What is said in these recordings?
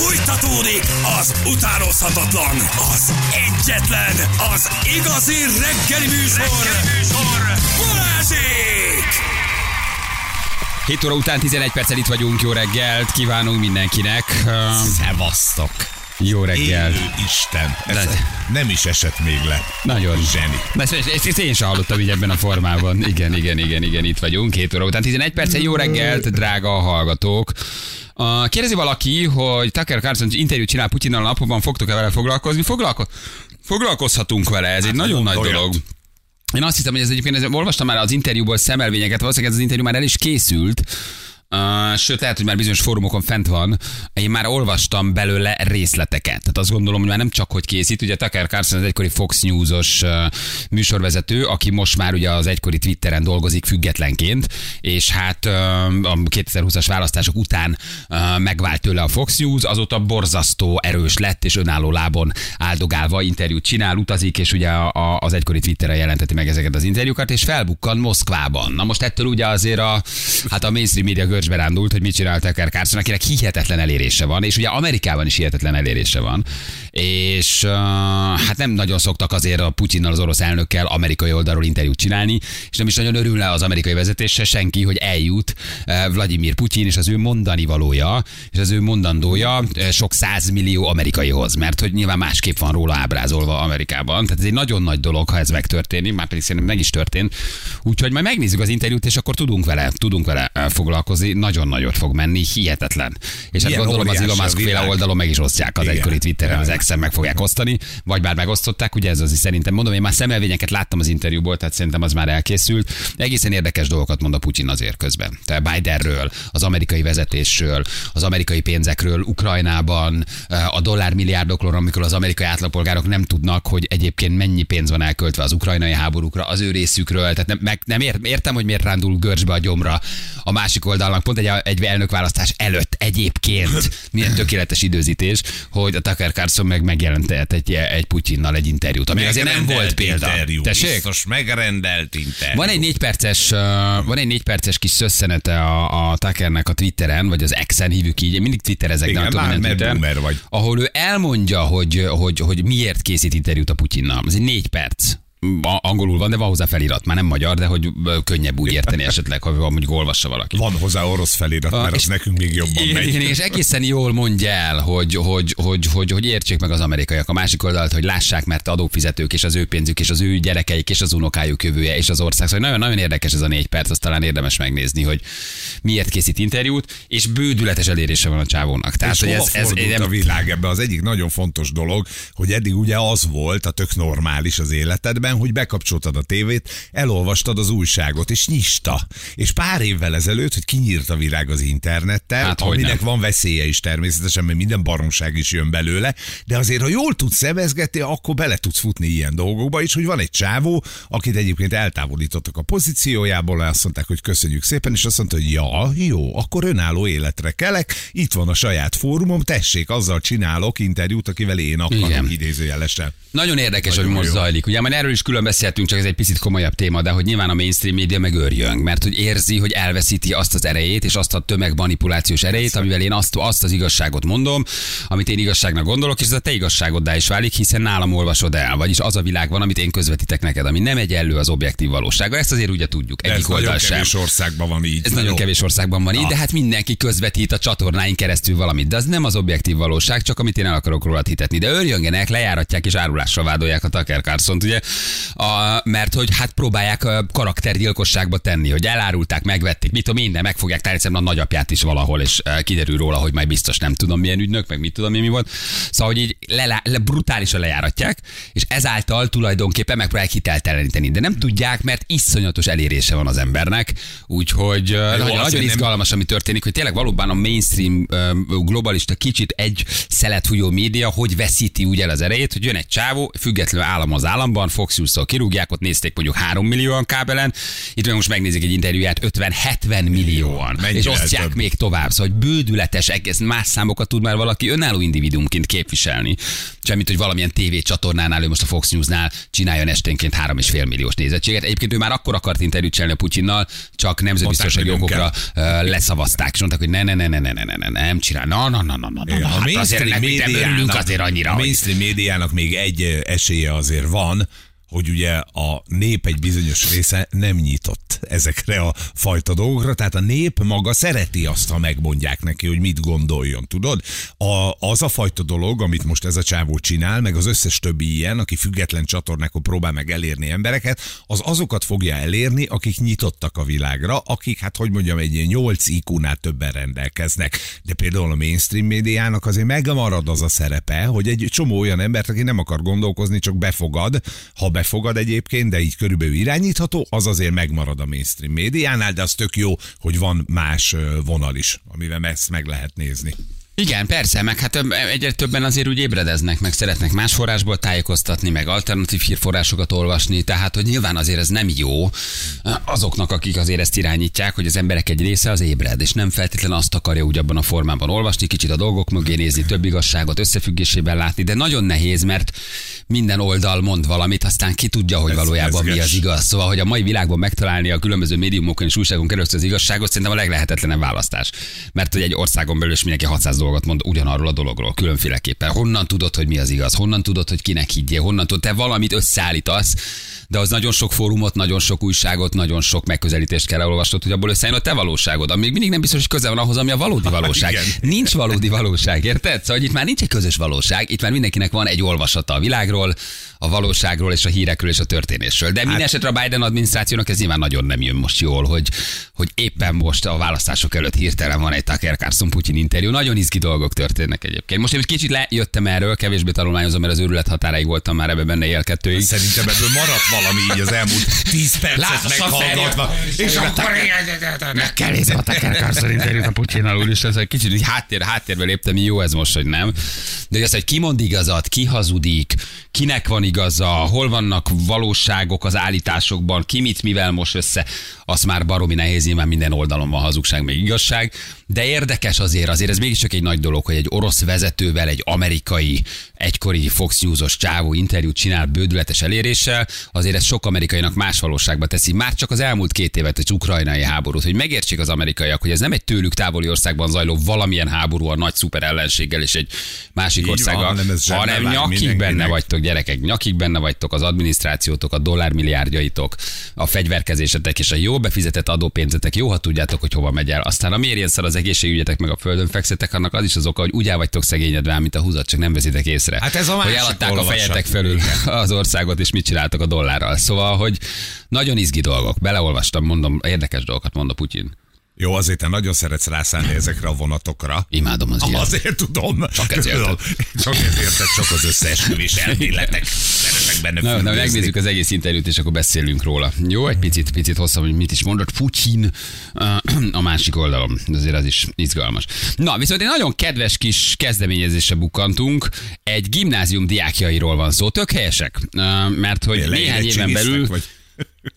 Fújtatódik az utánozhatatlan, az egyetlen, az igazi reggeli műsor, reggeli műsor. Balázsék! 7 óra után 11 perccel itt vagyunk, jó reggelt, kívánunk mindenkinek. Szevasztok! Jó reggelt. Élő Isten. Ez De- nem is esett még le. Nagyon. Zseni. Ezt, ezt, ezt én sem hallottam így ebben a formában. Igen, igen, igen, igen, itt vagyunk. 7 óra után 11 perccel, jó reggelt, drága hallgatók. Uh, kérdezi valaki, hogy Tucker Carlson interjút csinál Putyinnal napokban, fogtok-e vele foglalkozni? Foglalko- foglalkozhatunk vele, ez egy nagyon nagy olyat. dolog. Én azt hiszem, hogy ez egyébként, ez, olvastam már az interjúból szemelvényeket, valószínűleg ez az interjú már el is készült, Sőt, lehet, hogy már bizonyos fórumokon fent van. Én már olvastam belőle részleteket. Tehát azt gondolom, hogy már nem csak hogy készít. Ugye Tucker Carlson az egykori Fox News-os műsorvezető, aki most már ugye az egykori Twitteren dolgozik függetlenként, és hát a 2020-as választások után uh, megvált tőle a Fox News, azóta borzasztó erős lett, és önálló lábon áldogálva interjút csinál, utazik, és ugye a, az egykori Twitteren jelenteti meg ezeket az interjúkat, és felbukkan Moszkvában. Na most ettől ugye azért a, hát a mainstream média görcsbe rándult, hogy mit csinál Tucker Carlson, akinek hihetetlen elérése van, és ugye Amerikában is hihetetlen elérése van. És uh, hát nem nagyon szoktak azért a Putyinnal, az orosz elnökkel amerikai oldalról interjút csinálni, és nem is nagyon örül az amerikai vezetése senki, hogy eljut uh, Vladimir Putyin és az ő mondani valója, és az ő mondandója uh, sok százmillió amerikaihoz, mert hogy nyilván másképp van róla ábrázolva Amerikában. Tehát ez egy nagyon nagy dolog, ha ez megtörténik, már pedig szerintem meg is történt. Úgyhogy majd megnézzük az interjút, és akkor tudunk vele, tudunk vele foglalkozni. Nagyon nagyot fog menni, hihetetlen. És hát gondolom az Elon Musk féle oldalon meg is osztják az Igen. egykori Twitteren, az. Exen meg fogják osztani, vagy bár megosztották, ugye ez az is szerintem mondom, én már szemelvényeket láttam az interjúból, tehát szerintem az már elkészült. Egészen érdekes dolgokat mond a Putyin azért közben. Tehát Bidenről, az amerikai vezetésről, az amerikai pénzekről, Ukrajnában, eh, a dollármilliárdokról, amikor az amerikai átlagpolgárok nem tudnak, hogy egyébként mennyi pénz van elköltve az ukrajnai háborúkra, az ő részükről. Tehát nem, meg, nem ért, értem, hogy miért rándul görcsbe a gyomra a másik oldalnak, pont egy, egy elnökválasztás előtt egyébként. Milyen tökéletes időzítés, hogy a Tucker Carlson meg megjelentett egy, egy Putyinnal egy interjút, ami azért nem volt példa. Interjú. Tessék? Biztos megrendelt interjú. Van egy négy perces, uh, van egy négy perces kis szösszenete a, a Tuckernek a Twitteren, vagy az X-en hívjuk így, én mindig Twitterezek, de Igen, nem tudom, mert boomer vagy. ahol ő elmondja, hogy, hogy, hogy miért készít interjút a Putyinnal. Ez egy négy perc. Angolul van, de van hozzá felirat. Már nem magyar, de hogy könnyebb úgy érteni esetleg, ha mondjuk olvassa valaki. Van hozzá orosz felirat, mert az nekünk még jobban megy. igen, és egészen jól mondja el, hogy, hogy, hogy, hogy, hogy értsék meg az amerikaiak a másik oldalt, hogy lássák, mert adófizetők és az ő pénzük, és az ő gyerekeik, és az unokájuk jövője, és az ország. Szóval nagyon, nagyon érdekes ez a négy perc, azt talán érdemes megnézni, hogy miért készít interjút, és bődületes elérése van a csávónak. Tehát, És hogy ez, ez, nem, a világ ebbe? Az egyik nagyon fontos dolog, hogy eddig ugye az volt, a tök normális az életedben, hogy bekapcsoltad a tévét, elolvastad az újságot, és nyista. És pár évvel ezelőtt, hogy kinyírt a világ az internettel, Hát, aminek van veszélye is természetesen, mert minden baromság is jön belőle, de azért, ha jól tudsz szemezgetni, akkor bele tudsz futni ilyen dolgokba is, hogy van egy csávó, akit egyébként eltávolítottak a pozíciójából, azt mondták, hogy köszönjük szépen, és azt mondta, hogy ja, jó, akkor önálló életre kelek, itt van a saját fórumom, tessék, azzal csinálok interjút, akivel én Igen. akarok idézőjelesen. Nagyon érdekes, Nagyon hogy most zajlik. Ugye már erről is külön beszéltünk, csak ez egy picit komolyabb téma, de hogy nyilván a mainstream média meg örjön, mert hogy érzi, hogy elveszíti azt az erejét, és azt a tömegmanipulációs erejét, amivel én azt, azt az igazságot mondom, amit én igazságnak gondolok, és ez a te igazságoddá is válik, hiszen nálam olvasod el. Vagyis az a világ van, amit én közvetítek neked, ami nem egyenlő az objektív valósággal. Ezt azért ugye tudjuk. De ez Egyik nagyon sem. kevés országban van így. Ez nagyon kevés országban van így, de hát mindenki közvetít a csatornáin keresztül valamit. De az nem az objektív valóság, csak amit én el akarok róla hitetni. De örjöngenek, lejáratják és árulással vádolják a Tucker carlson ugye? A, mert hogy hát próbálják a karaktergyilkosságba tenni, hogy elárulták, megvették, mit tudom én, de meg fogják tárni szerintem a nagyapját is valahol, és kiderül róla, hogy majd biztos nem tudom milyen ügynök, meg mit tudom én mi volt. Szóval, hogy így le, le, brutálisan lejáratják, és ezáltal tulajdonképpen megpróbálják hitelteleníteni. De nem tudják, mert iszonyatos elérése van az embernek, úgyhogy nagyon, nagyon izgalmas, ami történik, hogy tényleg valóban a mainstream globalista kicsit egy szelet média, hogy veszíti úgy el az erejét, hogy jön egy csávó, függetlenül állam az államban, Fox News-tól kirúgják, ott nézték mondjuk 3 millióan kábelen, itt meg most megnézik egy interjúját 50-70 millióan, és Mennyivel osztják több. még tovább. Szóval, hogy bődületes, egész más számokat tud már valaki önálló individuumként képviselni. Semmit, hogy valamilyen tévécsatornánál, ő most a Fox News-nál csináljon esténként 3,5 milliós nézettséget. Egyébként ő már akkor akart interjút csinálni a Putyinnal, csak nemzetbiztonsági okokra leszavazták, és mondták, hogy ne, ne, ne, ne, ne, ne, ne, ne, nem csinál. Na, na, na, na, na, na. Hát azért nem örülünk azért annyira, a mainstream médiának még egy esélye azért van, hogy ugye a nép egy bizonyos része nem nyitott ezekre a fajta dolgokra, tehát a nép maga szereti azt, ha megmondják neki, hogy mit gondoljon, tudod? A, az a fajta dolog, amit most ez a csávó csinál, meg az összes többi ilyen, aki független csatornákon próbál meg elérni embereket, az azokat fogja elérni, akik nyitottak a világra, akik, hát hogy mondjam, egy ilyen 8 IQ-nál többen rendelkeznek. De például a mainstream médiának azért megmarad az a szerepe, hogy egy csomó olyan embert, aki nem akar gondolkozni, csak befogad, ha befogad egyébként, de így körülbelül irányítható, az azért megmarad a mainstream médiánál, de az tök jó, hogy van más vonal is, amivel ezt meg lehet nézni. Igen, persze, meg hát egyre többen azért úgy ébredeznek, meg szeretnek más forrásból tájékoztatni, meg alternatív hírforrásokat olvasni, tehát hogy nyilván azért ez nem jó azoknak, akik azért ezt irányítják, hogy az emberek egy része az ébred, és nem feltétlenül azt akarja úgy abban a formában olvasni, kicsit a dolgok mögé nézni, több igazságot összefüggésében látni, de nagyon nehéz, mert minden oldal mond valamit, aztán ki tudja, hogy Ez valójában mi mezges. az igaz. Szóval, hogy a mai világban megtalálni a különböző médiumokon és újságon keresztül az igazságot, szerintem a leglehetetlenebb választás. Mert hogy egy országon belül is mindenki 600 dolgot mond ugyanarról a dologról, különféleképpen. Honnan tudod, hogy mi az igaz? Honnan tudod, hogy kinek higgyél? Honnan tudod, te valamit összeállítasz, de az nagyon sok fórumot, nagyon sok újságot, nagyon sok megközelítést kell elolvasnod, hogy abból összeálljon a te valóságod. Ami még mindig nem biztos, hogy köze van ahhoz, ami a valódi valóság. Nincs valódi valóság, érted? Szóval itt már nincs egy közös valóság, itt már mindenkinek van egy olvasata a világról, a valóságról és a hírekről és a történésről. De minden esetre a Biden adminisztrációnak ez nyilván nagyon nem jön most jól, hogy, hogy éppen most a választások előtt hirtelen van egy Tucker Carlson Putyin interjú. Nagyon izgi dolgok történnek egyébként. Most én egy kicsit lejöttem erről, kevésbé tanulmányozom, mert az őrület határáig voltam már ebbe benne él kettőig. Szerintem ebből maradt valami így az elmúlt 10 percet meghallgatva. És akkor Meg kell nézni a Tucker Carlson interjút a Putyinnal úr, és ez egy kicsit így háttér, háttérbe léptem, jó ez most, hogy nem. De hogy az, hogy ki mond igazat, ki hazudik, kinek van igaza, hol vannak valóságok az állításokban, ki mit mivel most össze, az már baromi nehéz, nyilván minden oldalon van hazugság, meg igazság, de érdekes azért, azért ez mégiscsak egy nagy dolog, hogy egy orosz vezetővel egy amerikai, egykori Fox News-os csávó interjút csinál bődületes eléréssel, azért ez sok amerikainak más valóságba teszi. Már csak az elmúlt két évet, az ukrajnai háborút, hogy megértsék az amerikaiak, hogy ez nem egy tőlük távoli országban zajló valamilyen háború a nagy szuper ellenséggel és egy másik Így országgal, van, hanem hanem nyakig mindenkinek. benne vagytok, gyerekek, nyakig benne vagytok, az adminisztrációtok, a dollármilliárdjaitok, a fegyverkezésetek és a jó befizetett adópénzetek, jó, ha tudjátok, hogy hova megy el. Aztán a mérjen szar az egészségügyetek, meg a földön fekszetek, annak az is az oka, hogy úgy vagytok szegényedve, mint a húzat, csak nem veszitek észre. Hát ez a hogy másik eladták a fejetek felül az országot, és mit csináltak a dollárral. Szóval, hogy nagyon izgi dolgok. Beleolvastam, mondom, érdekes dolgokat mond a Putyin. Jó, azért te nagyon szeretsz rászállni ezekre a vonatokra. Imádom az ilyet. Azért tudom. Csak ezért. Tudom. Csak ezért, csak az összeesküvés elméletek. Szeretek benne Na, na, megnézzük az egész interjút, és akkor beszélünk róla. Jó, egy picit, picit hosszabb, hogy mit is mondott Putyin a másik oldalon. Azért az is izgalmas. Na, viszont egy nagyon kedves kis kezdeményezésre bukkantunk. Egy gimnázium diákjairól van szó. Tök helyesek, mert hogy Tényleg néhány éven belül... Vagy...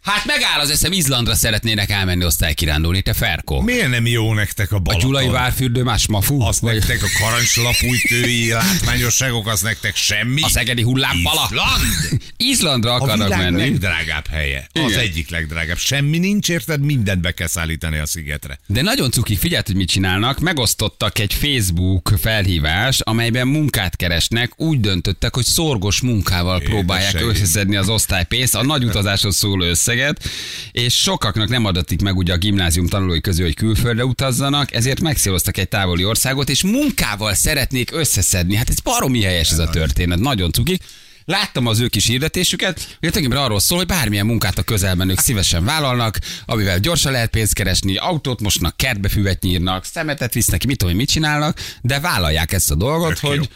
Hát megáll az eszem, Izlandra szeretnének elmenni osztálykirándulni, te Ferko. Miért nem jó nektek a A Balaton? Gyulai várfürdő más mafú? Azt Vagy nektek a karancslapújtői látványosságok, az nektek semmi. a szegedi hullámpala? Izland! Izlandra A akarnak világ menni. legdrágább helye. Az Igen. egyik legdrágább. Semmi nincs, érted? Mindent be kell szállítani a szigetre. De nagyon cuki, figyeld, hogy mit csinálnak. Megosztottak egy Facebook felhívás, amelyben munkát keresnek. Úgy döntöttek, hogy szorgos munkával próbálják összeszedni az osztálypénzt, a nagy utazáshoz szóló összeget, és sokaknak nem adatik meg ugye a gimnázium tanulói közül, hogy külföldre utazzanak, ezért megszéloztak egy távoli országot, és munkával szeretnék összeszedni. Hát ez baromi helyes ez a történet, nagyon cuki. Láttam az ő kis hirdetésüket, hogy tulajdonképpen arról szól, hogy bármilyen munkát a közelben ők szívesen vállalnak, amivel gyorsan lehet pénzt keresni, autót mosnak, kertbe füvet nyírnak, szemetet visznek mit tudom, mit csinálnak, de vállalják ezt a dolgot, Tök jó. hogy, hogy,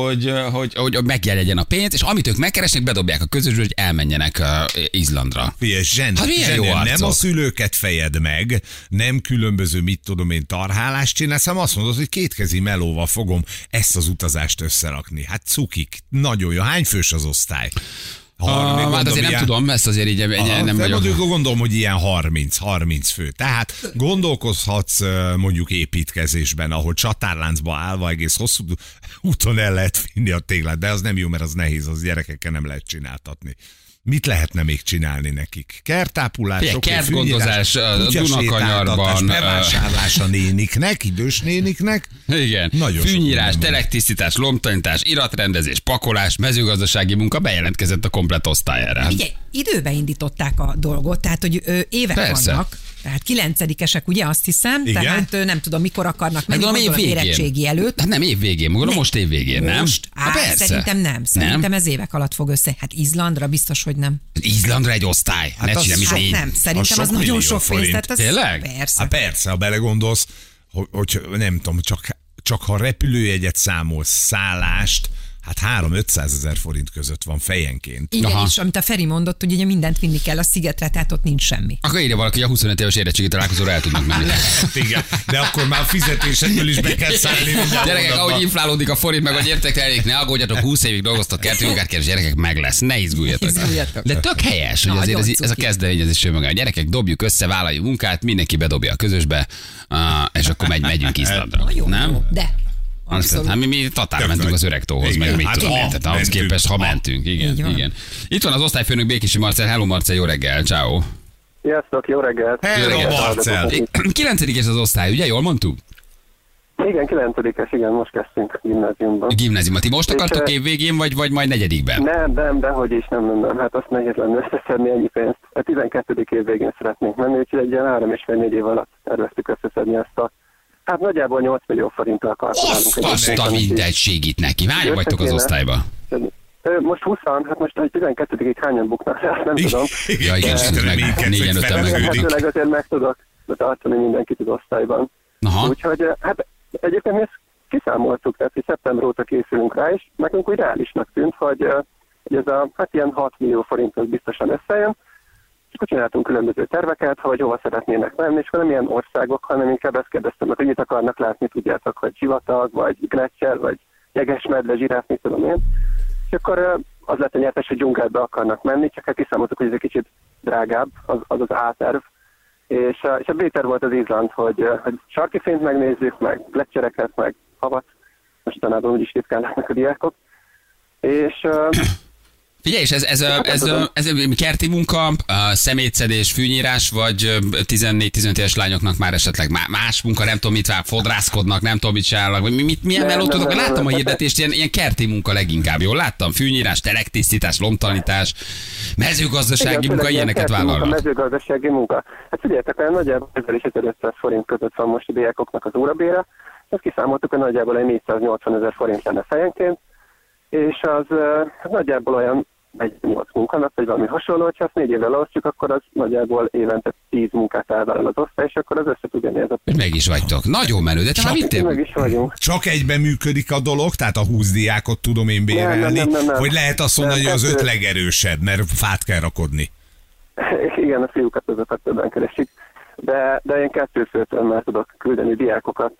hogy, hogy, hogy megjelenjen a pénz, és amit ők megkeresnek, bedobják a közösbe, hogy elmenjenek uh, Izlandra. Figyelj, zsen, Hát milyen zsen, jó nem arcok. a szülőket fejed meg, nem különböző, mit tudom én, tarhálást csinálsz, hanem azt mondod, hogy kétkezi melóval fogom ezt az utazást összerakni. Hát cukik, nagyon jó. Hány fős az osztály? Har- még Ah, hát mondom, azért nem ilyen- tudom, ezt azért így egy, Aha, nem vagyok. mondjuk gondolom, hogy ilyen 30-30 fő. Tehát gondolkozhatsz mondjuk építkezésben, ahol csatárláncba állva egész hosszú úton el lehet vinni a téglát, de az nem jó, mert az nehéz, az gyerekekkel nem lehet csináltatni. Mit lehetne még csinálni nekik? Kertápulás, Figyelj, kertgondozás, fűnyírás, a kutyasétáltatás, Dunakanyarban, bevásárlás a néniknek, idős néniknek. Igen. Nagyon Fűnyírás, telektisztítás, lomtanítás, iratrendezés, pakolás, mezőgazdasági munka bejelentkezett a komplet osztályára. Ugye, időbe indították a dolgot, tehát hogy ö, évek Persze. vannak. Tehát kilencedikesek, ugye azt hiszem, Igen. tehát nem tudom, mikor akarnak menni, Gondolom év gondolom végén. érettségi előtt. Hát nem év végén, gondolom most év végén, nem? Most? Á, Hát persze. szerintem nem. Szerintem Nem? ez évek alatt fog össze. Hát Izlandra biztos, hogy nem. Izlandra egy osztály. Hát ne csinálj, Hát négy. nem, szerintem az az nagyon sok pénz. Tehát az Tényleg? Persze. Hát persze, ha belegondolsz, hogy, hogy nem tudom, csak, csak ha repülőjegyet számolsz, szállást, hát 3-500 ezer forint között van fejenként. Igen, Aha. és amit a Feri mondott, hogy ugye mindent vinni kell a szigetre, tehát ott nincs semmi. Akkor írja valaki, hogy a 25 éves érettségi találkozóra el tudnak menni. Igen, de akkor már a fizetésedből is be kell szállni. Gyerekek, ahogy inflálódik a forint, meg a gyertek elég, ne aggódjatok, 20 évig dolgoztok kertőmunkát, kedves gyerekek, meg lesz, ne izguljatok. Izguljatok. De tök helyes, hogy azért ez, ez a kezdeményezés önmagában. Gyerekek, dobjuk össze, vállaljuk munkát, mindenki bedobja a közösbe, és akkor megy, megyünk Izlandra. Nem? jó. De. Abszolút. hát mi, mi tatár Tök mentünk az öreg tóhoz, Igen, meg mit hát tudom ha én, tehát ahhoz képest, ha ha. mentünk. Igen, van. igen. Itt van az osztályfőnök Békési Marcel. Hello Marcel, jó reggel, ciao. Sziasztok, jó reggelt! Hello, Jó reggelt. Marcel! Kilencedikes az osztály, ugye? Jól mondtuk? Igen, kilencedikes, igen, most kezdtünk a gimnáziumban. Gimnáziumot. Ti most akartok eh, évvégén, vagy, vagy majd negyedikben? Nem, nem, dehogy is, nem, nem, nem, hát azt nehéz lenne összeszedni ennyi pénzt. A 12. év végén szeretnénk menni, úgyhogy egy ilyen három és fél négy év alatt terveztük összeszedni ezt a Hát nagyjából 8 millió forinttal kalkulálunk. Azt, azt a mindegy segít neki. Hányan vagytok az Összekéne. osztályba? Ö, Most 20 hát most a 12 hányan buknak azt nem tudom. Ja, igen, ez meg négyen, öten hát azért meg tudok tartani mindenkit az osztályban. Aha. Úgyhogy hát egyébként mi ezt kiszámoltuk, tehát hogy szeptember óta készülünk rá, és nekünk úgy reálisnak tűnt, hogy, hogy ez a hát ilyen 6 millió forint az biztosan összejön, csináltunk különböző terveket, hogy hova szeretnének menni, és nem ilyen országok, hanem inkább ezt kérdeztem hogy mit akarnak látni, tudjátok, hogy sivatag, vagy gletszer, vagy jegesmedve, zsiráf, mit tudom én. És akkor az lett a nyertes, hogy dzsungelbe akarnak menni, csak hát kiszámoltuk, hogy ez egy kicsit drágább, az az, az A-terv. És, a- és a B-terv volt az Izland, hogy, hogy sarki fényt megnézzük, meg gletszereket, meg havat, mostanában úgyis ritkán látnak a diákok. És Figyelj, és ez, ez, a, ez, a, ez a kerti munka, a szemétszedés, fűnyírás, vagy ö, 14-15 éves lányoknak már esetleg má- más munka, nem tudom mit vár, fodrászkodnak, nem tudom mit csinálnak, vagy mi- mit, milyen melót tudok, láttam a hirdetést, ilyen, ilyen kerti munka leginkább, jól láttam, fűnyírás, telektisztítás, lomtalanítás, mezőgazdasági Igen, munka, ilyeneket vállalnak. mezőgazdasági munka. Hát figyeljetek, olyan nagyjából 1000 és 1500 forint között van most a diákoknak az órabére. Ezt kiszámoltuk, hogy nagyjából egy 480 ezer forint lenne fejenként, és az eh, hát nagyjából olyan egy 8 munkanap, vagy valami hasonló, hogyha azt négy évre leosztjuk, akkor az nagyjából évente 10 munkát elvállal az osztály, és akkor az össze tud ez a. Meg is vagytok. Nagyon menő, de te már Meg is vagyunk. Csak egyben működik a dolog, tehát a 20 diákot tudom én bérelni, Nem, nem, nem, nem. hogy lehet azt mondani, Nem, hogy az öt legerősebb, mert fát kell rakodni. Igen, a fiúkat azokat többen keresik. De, de én kettő főtől már tudok küldeni diákokat,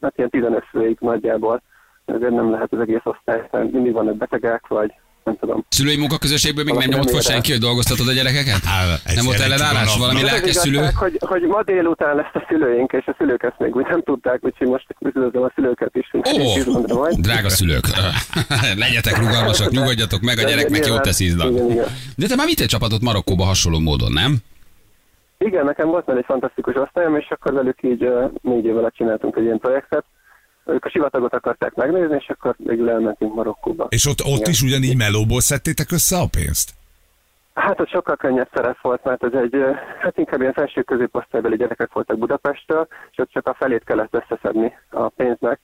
hát ilyen 15 főig nagyjából. Ezért nem lehet az egész osztály, mert mindig vannak betegek, vagy nem tudom. Szülői munkaközösségből még nem nyomott fel senki, hogy dolgoztatod a gyerekeket? Á, Nem volt ellenállás? Valami lelkes szülő? hogy, hogy ma délután lesz a szülőink, és a szülők ezt még úgy nem tudták, úgyhogy most üdvözlöm a szülőket is. Ó, majd. drága szülők, legyetek rugalmasak, nyugodjatok meg, a gyereknek jót tesz igen. De te már vittél csapatot Marokkóba hasonló módon, nem? Igen, nekem volt már egy fantasztikus osztályom, és akkor velük így négy év alatt csináltunk egy ilyen projektet. Ők a sivatagot akarták megnézni, és akkor végül elmentünk Marokkóba. És ott, ott Igen. is ugyanígy melóból szedtétek össze a pénzt? Hát ott sokkal könnyebb szerep volt, mert ez egy, hát inkább ilyen felső középosztálybeli gyerekek voltak Budapestről, és ott csak a felét kellett összeszedni a pénznek,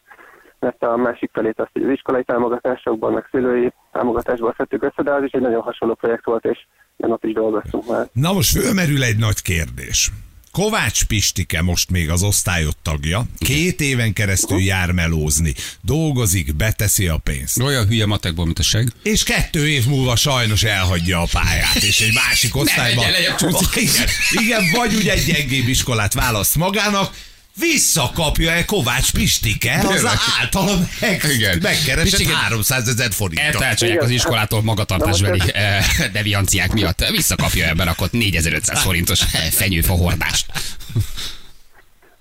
mert a másik felét azt az iskolai támogatásokból, meg szülői támogatásból szedtük össze, de az is egy nagyon hasonló projekt volt, és én ott is dolgoztunk már. Na most fölmerül egy nagy kérdés. Kovács Pistike most még az osztályot tagja, két éven keresztül jár melózni, dolgozik, beteszi a pénzt. Olyan hülye matekból, mint a seg. És kettő év múlva sajnos elhagyja a pályát, és egy másik osztályban. legyen, legyen csúszik. igen, igen, vagy ugye egy gyengébb iskolát választ magának, Visszakapja-e Kovács Pistike az általam meg, Igen. megkeresett Pistike- 300 ezer forintot? Eltárcsolják az iskolától magatartásbeli eh, devianciák miatt. Visszakapja ebben akkor 4500 forintos eh, fenyőfa hordást.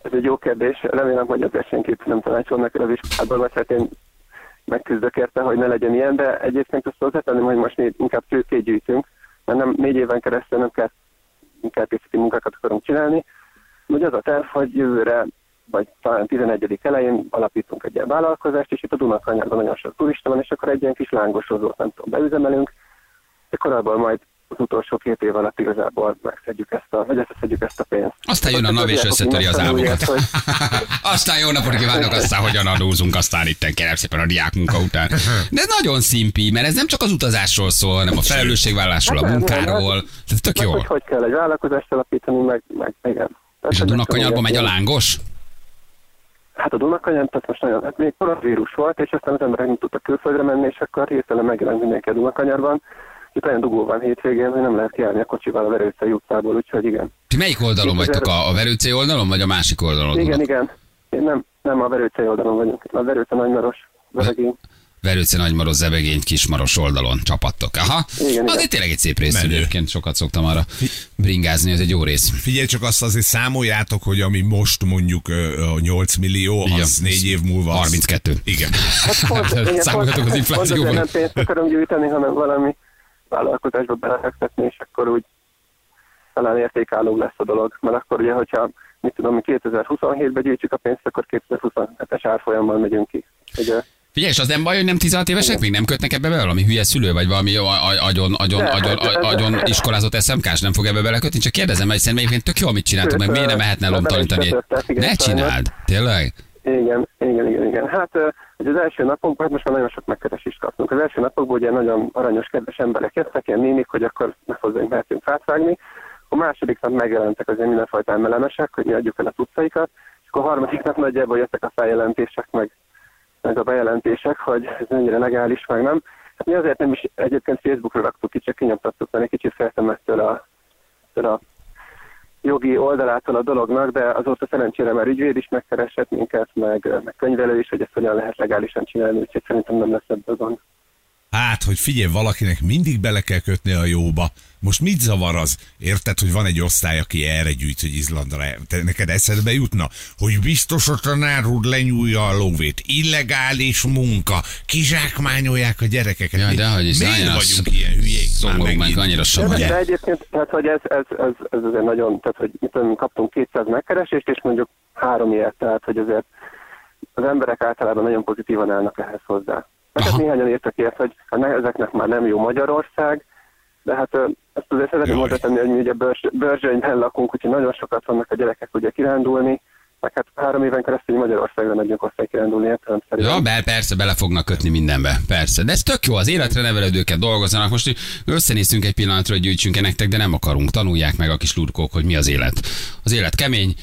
Ez egy jó kérdés. Remélem, hogy ezzel senki nem tanácsol neked az iskolából, vagy hát én megküzdök érte, hogy ne legyen ilyen, de egyébként azt hozzátenném, hogy most mi inkább tőkét gyűjtünk, mert nem négy éven keresztül nem kell munkákészíti munkákat akarunk csinálni. Ugye az a terv, hogy jövőre, vagy talán 11. elején alapítunk egy ilyen vállalkozást, és itt a Dunakanyarban nagyon sok turista van, és akkor egy ilyen kis lángosozót nem tudom, beüzemelünk, és akkor abból majd az utolsó két év alatt igazából megszedjük ezt a, vagy összeszedjük ezt a pénzt. Aztán jön a NAV és összetöri az álmokat. Hogy Aztán jó napot kívánok, aztán hogyan adózunk, aztán itt kérem szépen a diák munka után. De nagyon szimpi, mert ez nem csak az utazásról szól, hanem a felelősségvállásról, a Hát munkáról. hát- Ez tök meg jó. hogy hogy kell egy vállalkozást alapítani, meg, meg igen. És a Dunakanyarba megy a lángos? Hát a Dunakanyar, tehát most nagyon, hát még koronavírus volt, és aztán az emberek nem tudtak külföldre menni, és akkor hirtelen megjelent mindenki a Dunakanyarban. Itt olyan dugó van hétvégén, hogy nem lehet kiállni a kocsival a Verőcei utcából, úgyhogy igen. Ti melyik oldalon vagytok? A, a Verőcé oldalon, vagy a másik oldalon? Igen, igen. Én nem, nem a Verőcei oldalon vagyunk. A Verőce Nagymaros, Veregény. Verőce Nagymaros, Zebegény, Kismaros oldalon csapattok. Aha. Igen, az igen. tényleg egy szép rész Menő. egyébként, sokat szoktam arra bringázni, ez egy jó rész. Figyelj csak azt azért számoljátok, hogy ami most mondjuk a 8 millió, Igen. az négy év múlva... az- 32. Igen. Hát pont, pont- az azért nem pénzt akarunk gyűjteni, hanem valami vállalkozásba belefektetni, és akkor úgy talán értékálló lesz a dolog. Mert akkor ugye, hogyha mit tudom, mi 2027-ben gyűjtjük a pénzt, akkor 2027-es árfolyammal megyünk ki. Ugye, Figyelj, és az nem baj, hogy nem 16 évesek még nem kötnek ebbe be valami hülye szülő, vagy valami agyon, agyon, agyon, agyon iskolázott SMK-s nem fog ebbe belekötni, csak kérdezem, mert szerintem egyébként tök jó, amit csináltok, meg miért nem mehetne lomtalanítani? Ne csináld, tényleg? Igen, igen, igen, igen. Hát ugye az első napokban, hát most már nagyon sok megkeresést kaptunk. Az első napokban ugye nagyon aranyos, kedves emberek jöttek, ilyen nénik, hogy akkor ne hozzánk mehetünk fátvágni. A második nap megjelentek azért mindenfajta emelemesek, hogy mi adjuk el a cuccaikat, és akkor a harmadik nap nagyjából jöttek a feljelentések, meg, meg a bejelentések, hogy ez mennyire legális, meg nem. Hát mi azért nem is egyébként Facebookra raktuk ki, csak kinyomtattuk, mert egy kicsit féltem ettől a, ettől a jogi oldalától a dolognak, de azóta szerencsére már ügyvéd is megkeresett minket, meg, meg könyvelő is, hogy ezt hogyan lehet legálisan csinálni, úgyhogy szerintem nem lesz ebből gond. Hát, hogy figyelj, valakinek mindig bele kell kötni a jóba. Most mit zavar az? Érted, hogy van egy osztály, aki erre gyűjt, hogy Izlandra. Te neked eszedbe jutna, hogy biztos a tanár úr lenyúlja a lóvét. Illegális munka. Kizsákmányolják a gyerekeket. Jaj, dehogy is, Miért vagyunk az- ilyen hülyék? Már Szomorú meg annyira De, sem de egyébként, tehát, hogy ez, ez, ez, ez azért nagyon, tehát, hogy mit tudom, kaptunk 200 megkeresést, és mondjuk három ilyet, tehát, hogy azért az emberek általában nagyon pozitívan állnak ehhez hozzá. Mert hát néhányan írtak ilyet, hogy hát ne- ezeknek már nem jó Magyarország, de hát ezt azért szeretném hozzátenni, hogy mi ugye Börzs, Börzsönyben lakunk, úgyhogy nagyon sokat vannak a gyerekek ugye kirándulni, meg hát három éven keresztül Magyarországra megyünk osztály kirándulni értelemszerűen. Ja, be, persze, bele fognak kötni mindenbe, persze. De ez tök jó, az életre nevelődőket dolgozzanak. Most összenéztünk egy pillanatra, hogy gyűjtsünk nektek, de nem akarunk. Tanulják meg a kis lurkók, hogy mi az élet. Az élet kemény,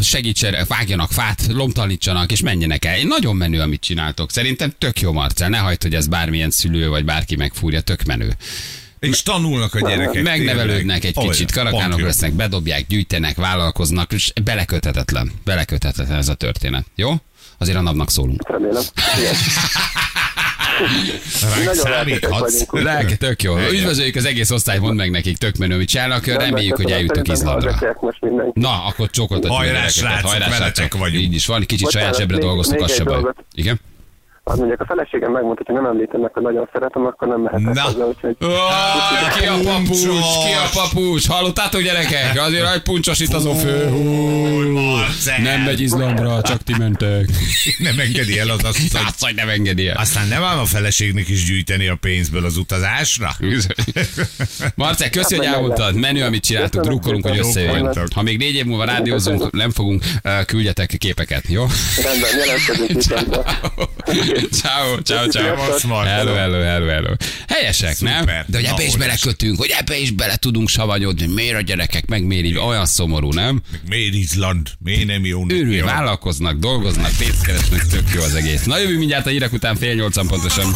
segítsenek, vágjanak fát, lomtalanítsanak, és menjenek el. Én nagyon menő, amit csináltok. Szerintem tök jó, Marcel. Ne hagyd, hogy ez bármilyen szülő vagy bárki megfúrja, tök menő. És tanulnak a gyerekek. Megnevelődnek egy tényleg. kicsit, Olyan, karakánok lesznek, bedobják, gyűjtenek, vállalkoznak, és beleköthetetlen. Beleköthetetlen ez a történet. Jó? Azért a napnak szólunk. Remélem. Ránk számíthatsz. Lelke, tök jó. Üdvözöljük az egész osztályt, mondd meg nekik, tök menő, mit csinálnak. Reméljük, hogy eljutok Izlandra. Na, akkor csókoltatjuk Hajrá, a gyerekeket. srácok, Hajrá, veletek srácok. vagyunk. Így is van, kicsit saját zsebre még az se baj. Igen? Az mondjuk a feleségem megmondta, hogy nem említenek, hogy nagyon szeretem, akkor nem mehetek Na. hozzá, úgyhogy... Ó, ki a papucs, Puncsos. ki a papucs? Hallottátok gyerekek? Azért egy puncsosítazó fő. Hú, Marcel. Nem megy Izlandra, csak ti mentek. Nem engedi el az azt, hogy Azt, hogy nem engedi el. aztán nem ám a feleségnek is gyűjteni a pénzből az utazásra? Marcel, köszi, hogy Hát, meg elmondtad. Menő, amit csináltuk. Drukkolunk, hogy összejön. Ha még négy év múlva rádiózunk, nem fogunk, eh, küldjetek képeket, jó? Rendben, jelentkezünk. Ciao, ciao, ciao. Hello, hello, hello, hello. Helyesek, nem? Szuper. De hogy ebbe is belekötünk, hogy ebbe is bele tudunk savanyodni, miért a gyerekek, meg miért így, olyan szomorú, nem? Miért Izland? Miért nem jó? Őrül, vállalkoznak, dolgoznak, pénzt keresnek, tök jó az egész. Na jövő mindjárt a hírek után fél nyolcan pontosan.